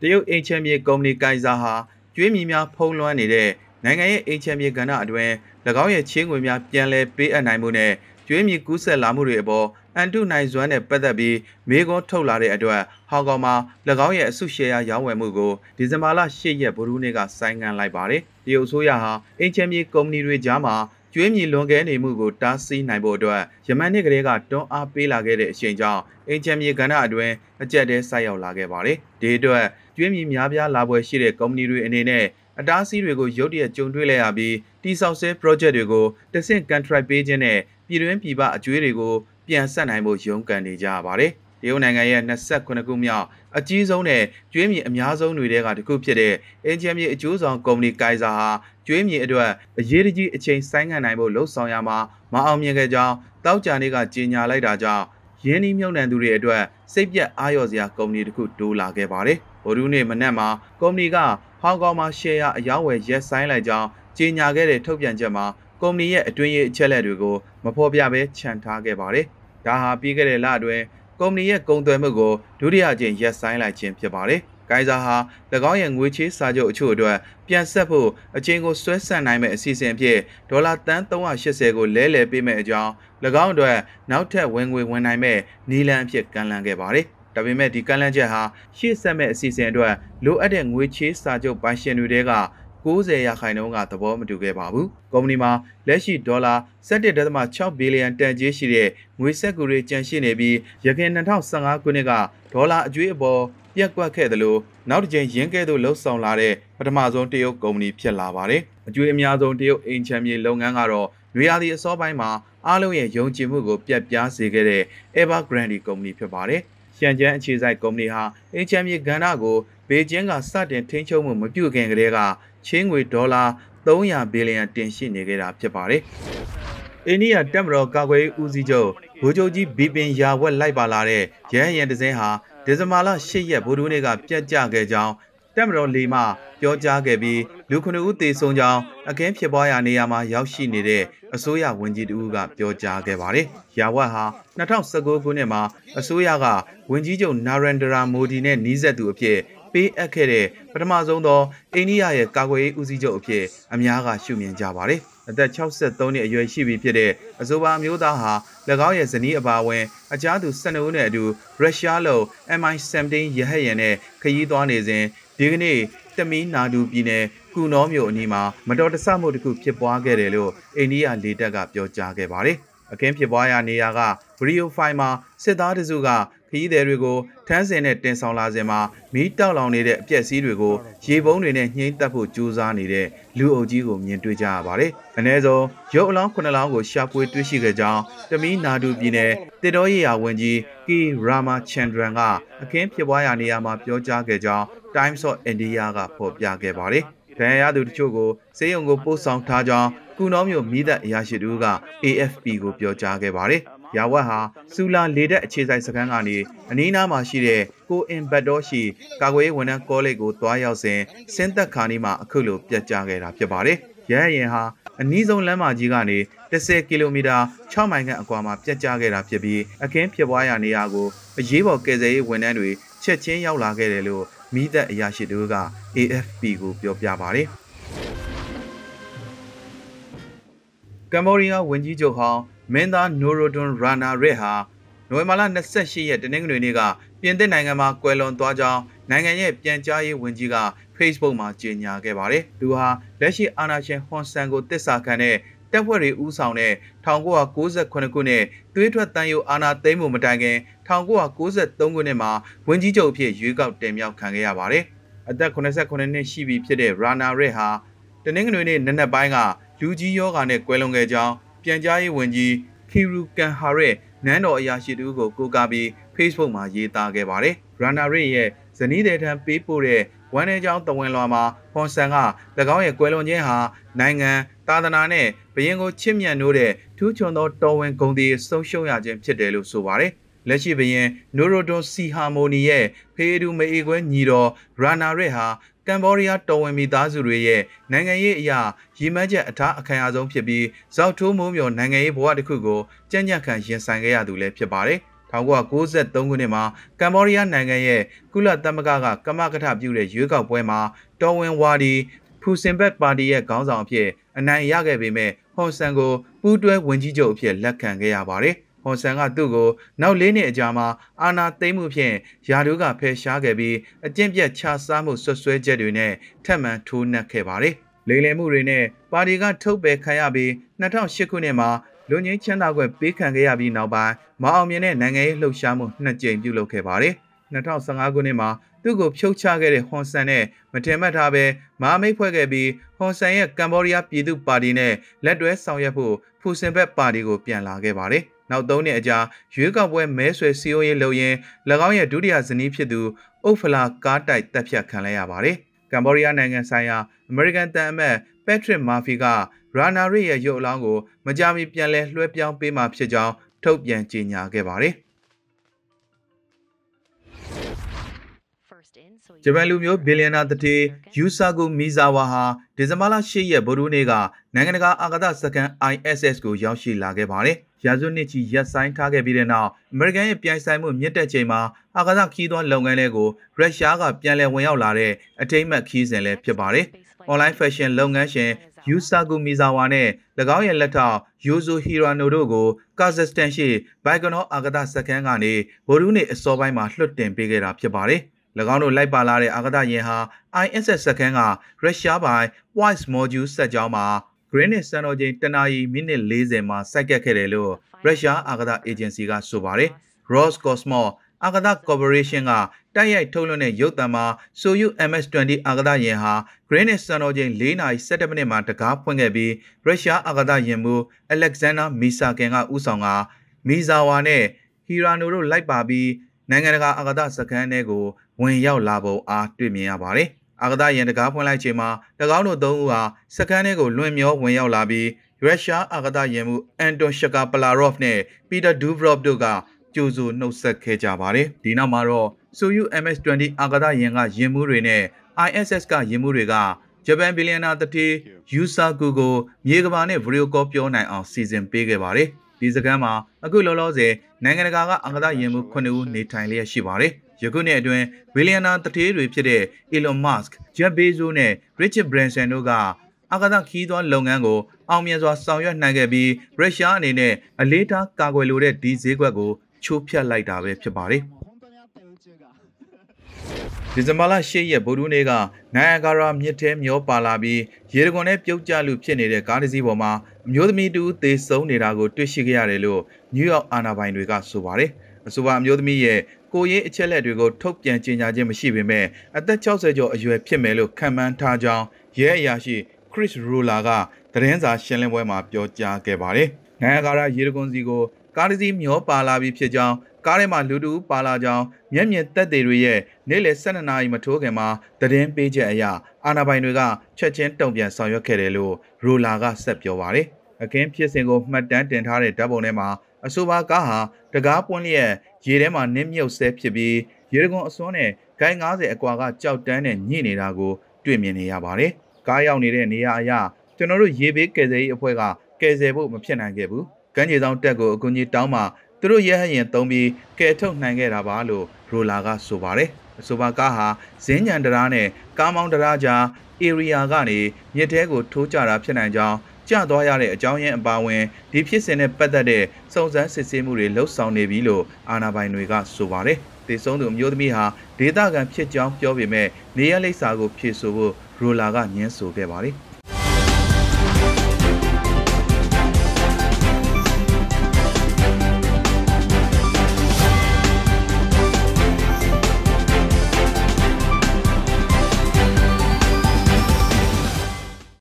တရုတ်အိမ်ချမ်းမြေကုမ္ပဏီကိုင်ဇာဟာကျွေးမြီများဖုံးလွှမ်းနေတဲ့နိုင်ငံရဲ့အိမ်ချမ်းမြေကဏ္ဍအတွင်း၎င်းရဲ့ချင်းငွေများပြန်လည်ပေးအပ်နိုင်မှုနဲ့ကျွေးမြီကူးဆက်လာမှုတွေအပေါ်အန်တုနိုင်စွမ်းနဲ့ပတ်သက်ပြီးမေကွန်ထုတ်လာတဲ့အတွက်ဟောင်ကောင်မှာ၎င်းရဲ့အစုရှယ်ယာရောင်းဝယ်မှုကိုဒီဇင်ဘာလ10ရက်ဗုဒ္ဓနေ့ကဆိုင်းငံ့လိုက်ပါတယ်။တရုတ်အစိုးရဟာအိမ်ချမ်းမြေကုမ္ပဏီတွေကြားမှာ ကျွေးမြီလွန်ကဲနေမှုကိုတားဆီးနိုင်ဖို့အတွက်ယမန်နှစ်ကလေးကတွန်းအားပေးလာခဲ့တဲ့အချိန်ကြောင့်အင်ချမ်မြေကဏ္ဍအတွင်းအကြက်တဲဆိုက်ရောက်လာခဲ့ပါတယ်။ဒီအတွက်ကျွေးမြီများပြားလာပွဲရှိတဲ့ကုမ္ပဏီတွေအနေနဲ့အတားအဆီးတွေကိုရုတ်တရက်ကြုံတွေ့လိုက်ရပြီးတိစောက်ဆဲ project တွေကိုတဆင့် contract ပေးခြင်းနဲ့ပြည်တွင်းပြည်ပအကျွေးတွေကိုပြန်ဆက်နိုင်ဖို့ရုန်းကန်နေကြရပါတယ်။ တရုတ်နိုင်ငံရဲ့28ခုမြောက်အကြီးဆုံးနဲ့ကျွေးမြေအများဆုံးတွေကတစ်ခုဖြစ်တဲ့အင်ဂျင်မြေအကျိုးဆောင်ကုမ္ပဏီကိုင်ဇာဟာကျွေးမြေအတွက်အရေးတကြီးအချိန်ဆိုင်းငံ့နိုင်ဖို့လှုံ့ဆော်ရမှာမအောင်မြင်ခဲ့ကြောင်းတောက်ကြနေ့ကကြေညာလိုက်တာကြောင့်ရင်းနှီးမြှုပ်နှံသူတွေအတွက်စိတ်ပြက်အားလျော်စရာကုမ္ပဏီတစ်ခုတိုးလာခဲ့ပါတယ်။ဗိုလ်ရူးနေ့မနက်မှာကုမ္ပဏီကဟောင်ကောင်မှာရှယ်ယာအယောင်းဝယ်ရက်ဆိုင်လိုက်ကြောင်းကြေညာခဲ့တဲ့ထုတ်ပြန်ချက်မှာကုမ္ပဏီရဲ့အတွင်းရေးအချက်လက်တွေကိုမဖော်ပြဘဲခြံထားခဲ့ပါတယ်။ဒါဟာပြီးခဲ့တဲ့လအတွင်း ကုမ္ပဏီရဲ့ကုန်သွယ်မှုကိုဒုတိယကြိမ်ရက်ဆိုင်လိုက်ခြင်းဖြစ်ပါတယ်။ကိုင်ဇာဟာ၎င်းရဲ့ငွေချေးစာချုပ်အချို့အတွက်ပြန်ဆက်ဖို့အချင်းကိုဆွဲဆန့်နိုင်မဲ့အစီအစဉ်အဖြစ်ဒေါ်လာတန်း380ကိုလဲလှယ်ပေးမဲ့အကြောင်း၎င်းအတွက်နောက်ထပ်ဝင်ငွေဝင်နိုင်မဲ့နီလန်အဖြစ်ကမ်းလှမ်းခဲ့ပါတယ်။ဒါပေမဲ့ဒီကမ်းလှမ်းချက်ဟာရှေ့ဆက်မဲ့အစီအစဉ်အတွက်လိုအပ်တဲ့ငွေချေးစာချုပ်ပိုင်ရှင်တွေက 90ရာခိုင်နှုန်းကသဘောမတူခဲ့ပါဘူး။ကုမ္ပဏီမှာလက်ရှိဒေါ်လာ17.6ဘီလီယံတန်ကြေးရှိတဲ့ငွေစက်ကူတွေကျန်ရှိနေပြီးရခိုင်2015ခုနှစ်ကဒေါ်လာအကျွေးအပေါ်ပြက်ကွက်ခဲ့သလိုနောက်တစ်ကြိမ်ရင်းကဲသို့လှုပ်ဆောင်လာတဲ့ပထမဆုံးတရုတ်ကုမ္ပဏီဖြစ်လာပါတယ်။အကျွေးအများဆုံးတရုတ်အိမ်ချမ်းမြေလုပ်ငန်းကတော့နွေရာသီအစောပိုင်းမှာအားလုံးရဲ့ယုံကြည်မှုကိုပြတ်ပြားစေခဲ့တဲ့ Evergrande ကုမ္ပဏီဖြစ်ပါတယ်။ ရှန်ကျန်းအခြေစိုက်ကုမ္ပဏီဟာအိမ်ချမ်းမြေကဏ္ဍကိုဘေကျင်းကစတင်ထိန်းချုပ်မှုမပြုခင်ကတည်းကချင်းငွေဒေါ်လာ300ဘီလီယံတင်ရှိနေခဲ့တာဖြစ်ပါတယ်။အိန္ဒိယတက်မတော်ကာကွယ်ရေးဦးစီးချုပ်ဗိုလ်ချုပ်ကြီးဘီပင်ယာဝက်လိုက်ပါလာတဲ့ရဟယန်တစင်းဟာဒီဇင်ဘာလ10ရက်ဗိုလ်ဒူးနေ့ကပြတ်ကျခဲ့ကြောင်း တက်မတော်လီမှပြောကြားခဲ့ပြီးလူခုနှစ်ဦးသေဆုံးကြောင်းအခင်းဖြစ်ပွားရာနေရာမှာရောက်ရှိနေတဲ့အစိုးရဝန်ကြီးတဦးကပြောကြားခဲ့ပါတယ်။ယာဝက်ဟာ2019ခုနှစ်မှာအစိုးရကဝန်ကြီးချုပ်နာရန်ဒရာမိုဒီနဲ့နှီးဆက်သူအဖြစ်ပေးအပ်ခဲ့တဲ့ပထမဆုံးသောအိန္ဒိယရဲ့ကာကွယ်ရေးဦးစီးချုပ်အဖြစ်အများကရှုမြင်ကြပါတယ်။အသက်63နှစ်အရွယ်ရှိပြီဖြစ်တဲ့အဆိုပါမျိုးသားဟာ၎င်းရဲ့ဇနီးအပါအဝင်အခြားသူ12ဦးနဲ့အတူရုရှားလို MI-17 ရဟတ်ယာဉ်နဲ့ခရီးသွားနေစဉ် ဒီကနေ့တမီနာဒူပြည်နယ်ကုနောမြို့အနီးမှာမတော်တဆမှုတစ်ခုဖြစ်ပွားခဲ့တယ်လို့အိန္ဒိယလေတပ်ကပြောကြားခဲ့ပါတယ်။အခင်းဖြစ်ပွားရာနေရာကဗီဒီယိုဖိုင်မှာစစ်သားတစုကခရီးသည်တွေကိုထမ်းစင်နဲ့တင်ဆောင်လာစဉ်မှာမီးတောက်လောင်နေတဲ့အပျက်စီးတွေကိုရေပုံးတွေနဲ့ညှိမ့်တက်ဖို့ကြိုးစားနေတဲ့လူအုပ်ကြီးကိုမြင်တွေ့ကြရပါတယ်။အ ਨੇ ဆုံးရုပ်အလောင်း9လောင်းကိုရှာဖွေတွေ့ရှိခဲ့ကြောင်းတမီနာဒူပြည်နယ်တေတော်ရီယာဝန်ကြီးကီရာမာချန်ဒရန်ကအခင်းဖြစ်ပွားရာနေရာမှာပြောကြားခဲ့ကြောင်း Times of India ကဖော်ပြခဲ့ပါတယ်။ဒဏ်ရာရသူတချို့ကိုစေယုံကိုပို့ဆောင်ထားကြောင်းကုနောမျိုးမိသက်အရာရှိတူက AFP ကိုပြောကြားခဲ့ပါတယ်။ရာဝတ်ဟာစူလာလေတက်အခြေဆိုင်စခန်းကနေအနီးနားမှာရှိတဲ့ကိုအင်ဘတ်တော်ရှိကာကွယ်ရေးဝန်ထမ်းကောလိပ်ကိုတွားရောက်စဉ်စင်းသက်ခါနီမှာအခုလိုပြတ်ကျခဲ့တာဖြစ်ပါတယ်။ရဟရင်ဟာအနီးဆုံးလမ်းမကြီးကနေ10ကီလိုမီတာ6မိုင်ခန့်အကွာမှာပြတ်ကျခဲ့တာဖြစ်ပြီးအခင်းဖြစ်ပွားရာနေရာကိုအရေးပေါ်ကယ်ဆယ်ရေးဝန်ထမ်းတွေချက်ချင်းရောက်လာခဲ့တယ်လို့ မိသက်အရာရှိတို့က AFP ကိုပြောပြပါတယ်။ကမ္ဘောဒီးယားဝန်ကြီးချုပ်ဟောင်းမင်းသားနိုရိုဒွန်ရာနာရက်ဟာနိုဝင်ဘာလ28ရက်တနင်္ဂနွေနေ့ကပြင်သစ်နိုင်ငံမှာကွယ်လွန်သွားကြောင်းနိုင်ငံရဲ့ပြန်ကြားရေးဝန်ကြီးက Facebook မှာကြေညာခဲ့ပါတယ်။သူဟာလက်ရှိအာဏာရှင်ဟွန်ဆန်ကိုတစ္ဆာခံတဲ့တပ်ဖွဲ့တွေဦးဆောင်တဲ့1998ခုနှစ်သွေးထွက်တန်းယိုအာနာသိမ်းမှုမတိုင်ခင် 1993ခုနှစ်မှာဝန်ကြီးချုပ်အဖြစ်ရွေးကောက်တင်မြှောက်ခံခဲ့ရပါတယ်။အသက်89နှစ်ရှိပြီဖြစ်တဲ့ရာနာရက်ဟာတနင်္ဂနွေနေ့နနက်ပိုင်းကလူကြီးယောဂါနဲ့ကွဲလွန်ခဲ့ကြောင်းပြန်ကြားရေးဝန်ကြီးခီရူကန်ဟာရက်နန်းတော်အရာရှိတူကိုကိုးကားပြီး Facebook မှာရေးသားခဲ့ပါတယ်။ရာနာရက်ရဲ့ဇနီးတဲ့ထံပေးပို့တဲ့ဝမ်းနေကြောင်းတဝန်လွှာမှာဟွန်ဆန်က၎င်းရဲ့ကွယ်လွန်ခြင်းဟာနိုင်ငံသာသနာနဲ့ဘရင်ကိုချစ်မြတ်နိုးတဲ့ထူးချွန်သောတော်ဝင်ဂုဏ်တွေဆုံးရှုံးရခြင်းဖြစ်တယ်လို့ဆိုပါတယ်။ လက်ရှိဘရင်နိုရိုဒွန်စီဟာမိုနီရဲ့ဖေးဒူမေအေကွဲညီတော်ရာနာရက်ဟာကမ်ဘောဒီးယားတော်ဝင်မိသားစုတွေရဲ့နိုင်ငံရေးအရာရည်မှန်းချက်အထားအခမ်းအဆုံးဖြစ်ပြီးဇောက်ထိုးမိုးမြော်နိုင်ငံရေးဘဝတစ်ခုကိုကြံ့ကြံ့ခံရင်ဆိုင်ခဲ့ရသူလည်းဖြစ်ပါတယ်။1993ခုနှစ်မှာကမ်ဘောဒီးယားနိုင်ငံရဲ့ကုလသမဂ္ဂကကမကထပြုတဲ့ရွေးကောက်ပွဲမှာတော်ဝင်ဝါဒီဖူစင်ဘက်ပါတီရဲ့ခေါင်းဆောင်အဖြစ်အနိုင်ရခဲ့ပေမဲ့ဟွန်ဆန်ကိုပူးတွဲဝင်ကြီးချုပ်အဖြစ်လက်ခံခဲ့ရပါတယ်။ ဟွန်ဆန်ကသူ့ကိုနောက်၄နှစ်အကြာမှာအာဏာသိမ်းမှုဖြင့်ယာဒူးကဖယ်ရှားခဲ့ပြီးအကျင့်ပြတ်ခြားစားမှုဆွဆွဲချက်တွေနဲ့ထပ်မံထိုးနှက်ခဲ့ပါတယ်။လိမ်လည်မှုတွေနဲ့ပါတီကထုတ်ပယ်ခံရပြီး2008ခုနှစ်မှာလူငင်းချမ်းသာခွင့်ပေးခံခဲ့ရပြီးနောက်ပိုင်းမအောင်မြင်တဲ့နိုင်ငံရေးလှုပ်ရှားမှုနှစ်ကြိမ်ပြုလုပ်ခဲ့ပါတယ်။2015ခုနှစ်မှာသူ့ကိုဖြုတ်ချခဲ့တဲ့ဟွန်ဆန်နဲ့မထင်မှတ်ထားပဲမာမိတ်ဖွဲ့ခဲ့ပြီးဟွန်ဆန်ရဲ့ကမ်ဘောဒီးယားပြည်သူ့ပါတီနဲ့လက်တွဲဆောင်ရွက်ဖို့ဖူစင်ဘက်ပါတီကိုပြန်လာခဲ့ပါတယ်။ နောက်၃နှစ်အကြာရွေးကောက်ပွဲမဲဆွယ်စည်းရုံးရေးလုပ်ရင်း၎င်းရဲ့ဒုတိယဇနီးဖြစ်သူအုတ်ဖလာကားတိုက်တပ်ဖြတ်ခံလိုက်ရပါတယ်။ကမ်ဘောဒီးယားနိုင်ငံဆိုင်ရာအမေရိကန်တန်အမတ်ပက်ထရစ်မာဖီကရာနာရီရဲ့ရုပ်အလောင်းကိုမကြာမီပြန်လဲလွှဲပြောင်းပေးမှာဖြစ်ကြောင်းထုတ်ပြန်ကြေညာခဲ့ပါတယ်။ ဂျပန်လူမျိုးဘီလီယံနာတတိယူဆာဂူမီဇာဝါဟာဒီဇင်ဘာလ10ရက်ဗုဒ္ဓနေ့ကနိုင်ငံတကာအာကာသစကန် ISS ကိုရောက်ရှိလာခဲ့ပါတယ်။ရာဇဝတ်နှစ်ချီရပ်ဆိုင်းထားခဲ့ပြီးတဲ့နောက်အမေရိကန်ရဲ့ပြိုင်ဆိုင်မှုမြင့်တက်ချိန်မှာအာကာသခီးသွွားလုပ်ငန်းတွေကိုရုရှားကပြန်လည်ဝင်ရောက်လာတဲ့အထိမ့်မှတ်ခီးစဉ်လည်းဖြစ်ပါတယ်။ online fashion လုပ်ငန်းရှင်ယူဆာဂူမီဇာဝါနဲ့၎င်းရဲ့လက်ထောက်ယိုဇိုဟီရာနိုတို့ကိုကာဇက်စတန်ရှိဘိုင်ကနောအာကာသစကန်ကနေဗိုလ်ရူးနေအစောပိုင်းမှာလွှတ်တင်ပေးခဲ့တာဖြစ်ပါတယ်။၎ င်းတို့လိုက်ပါလာတဲ့အာကာသယာဉ်ဟာ ISS စကန်ကရုရှားပိုင် Wise Module စက်ကြောင်းမှာ Greenwich စံတော်ချိန်တနာရီမိနစ်40မှာစိုက်ကပ်ခဲ့တယ်လို့ရုရှားအာကာသအေဂျင်စီကဆိုပါတယ်။ Roscosmos အာကာသ Corporation ကတိုက်ရိုက်ထုတ်လွှင့်တဲ့ရုပ်သံမှာ Soyuz MS-20 အာကာသယာဉ်ဟာ Greenwich စံတော်ချိန်4:17မိနစ်မှာတကားဖွင့်ခဲ့ပြီးရုရှားအာကာသယာဉ်မှူး Alexander Misakin ကဦးဆောင်ကမီဇာဝါနဲ့ဟီရာနိုတို့လိုက်ပါပြီး နိုင်ငံတကာအာကာသစခန်းထဲကိုဝင်ရောက်လာပုံအားတွေ့မြင်ရပါတယ်။အာကာသယာဉ်တကားဖွင့်လိုက်ချိန်မှာ၎င်းတို့သုံးဦးဟာစခန်းထဲကိုလွင်မျောဝင်ရောက်လာပြီးရုရှားအာကာသယာဉ်မှူးအန်တွန်ရှကာပလာရော့ဖ်နဲ့ပီတာဒူဗရော့တို့ကကြိုဆိုနှုတ်ဆက်ခဲ့ကြပါတယ်။ဒီနောက်မှာတော့ Soyuz MS-20 အာကာသယာဉ်ကယာဉ်မှူးတွေနဲ့ ISS ကယာဉ်မှူးတွေကဂျပန်ဘီလီယံနာတတိယူဆာကူကိုမြေကဘာနဲ့ဗီဒီယိုကောပြောနိုင်အောင်စီစဉ်ပေးခဲ့ပါတယ်။ဒီစကန်မှာအခုလောလောဆယ် နိုင်ငံတကာကအင်္ဂါရင်မှု9ဦးနေထိုင်လျက်ရှိပါတယ်။ယခုနှစ်အတွင်းဘီလီယံနာတထေးတွေဖြစ်တဲ့ Elon Musk, Jeff Bezos နဲ့ Richard Branson တို့ကအကာသခီးသွွားလုပ်ငန်းကိုအောင်မြင်စွာဆောင်ရွက်နိုင်ခဲ့ပြီးရုရှားအနေနဲ့အလေးထားကာကွယ်လိုတဲ့ဒီဈေးကွက်ကိုချိုးဖျက်လိုက်တာပဲဖြစ်ပါတယ်။ ဒီဇင်ဘာလ10ရက်ဗုဒ္ဓနေ့ကနိုင်အဂါရာမြစ်ထဲမျောပါလာပြီးရေတခွန်နဲ့ပြုတ်ကျလူဖြစ်နေတဲ့ကားတစ်စီးပေါ်မှာအမျိုးသမီးတူသေဆုံးနေတာကိုတွေ့ရှိခဲ့ရတယ်လို့နယူးယောက်အာဏာပိုင်တွေကဆိုပါတယ်။အဆိုပါအမျိုးသမီးရဲ့ကိုရေးအချက်လက်တွေကိုထုတ်ပြန်ကြေညာခြင်းမရှိပေမဲ့အသက်60ကျော်အရွယ်ဖြစ်မယ်လို့ခန့်မှန်းထားကြောင်းရဲအရာရှိ Chris Roller ကသတင်းစာရှင်းလင်းပွဲမှာပြောကြားခဲ့ပါတယ်။နိုင်အဂါရာရေတခွန်စီကိုကားတစ်စီးမျောပါလာပြီးဖြစ်ကြောင်းကားထဲမှာလူတူပါလာကြောင်းမျက်မြင်သက်သေတွေရဲ့နေ့လယ်12နာရီမထိုးခင်မှာသတင်းပေးချက်အရအာဏာပိုင်တွေကချက်ချင်းတုံ့ပြန်ဆောင်ရွက်ခဲ့တယ်လို့ရိုလာကဆက်ပြောပါတယ်။အခင်းဖြစ်စဉ်ကိုမှတ်တမ်းတင်ထားတဲ့ဓာတ်ပုံထဲမှာအဆိုပါကားဟာတကားပွင့်လျက်ရေထဲမှာနင်းမြုပ်ဆဲဖြစ်ပြီးရေတကွန်အစွန်းနဲ့ဂိုင်း90အကွာကကြောက်တန်းနဲ့ညှိနေတာကိုတွေ့မြင်နေရပါတယ်။ကားရောက်နေတဲ့နေရာအရကျွန်တော်တို့ရေဘေးကယ်ဆယ်ရေးအဖွဲ့ကကယ်ဆယ်ဖို့မဖြစ်နိုင်ခဲ့ဘူး။ကမ်းခြေဆောင်တက်ကိုအကူအညီတောင်းမှ သူတို့ရဲဟရင်သုံးပြီးကယ်ထုတ်နိုင်ခဲ့တာပါလို့ရိုလာကဆိုပါတယ်အဆိုပါကားဟာဇင်းညံတရားနဲ့ကားမောင်းတရားကြား area ကနေမြစ်ထဲကိုထိုးကျတာဖြစ်နိုင်ကြောင်းကျသွားရတဲ့အကြောင်းရင်းအပါအဝင်ဒီဖြစ်စဉ်နဲ့ပတ်သက်တဲ့စုံစမ်းစစ်ဆေးမှုတွေလှုပ်ဆောင်နေပြီလို့အာဏာပိုင်တွေကဆိုပါတယ်။ဒေဆုံးသူအမျိုးသမီးဟာဒေသခံဖြစ်ကြောင်းပြောပေမဲ့နေရလိပ်စာကိုဖြေဆိုဖို့ရိုလာကညှင်းဆိုခဲ့ပါတယ်။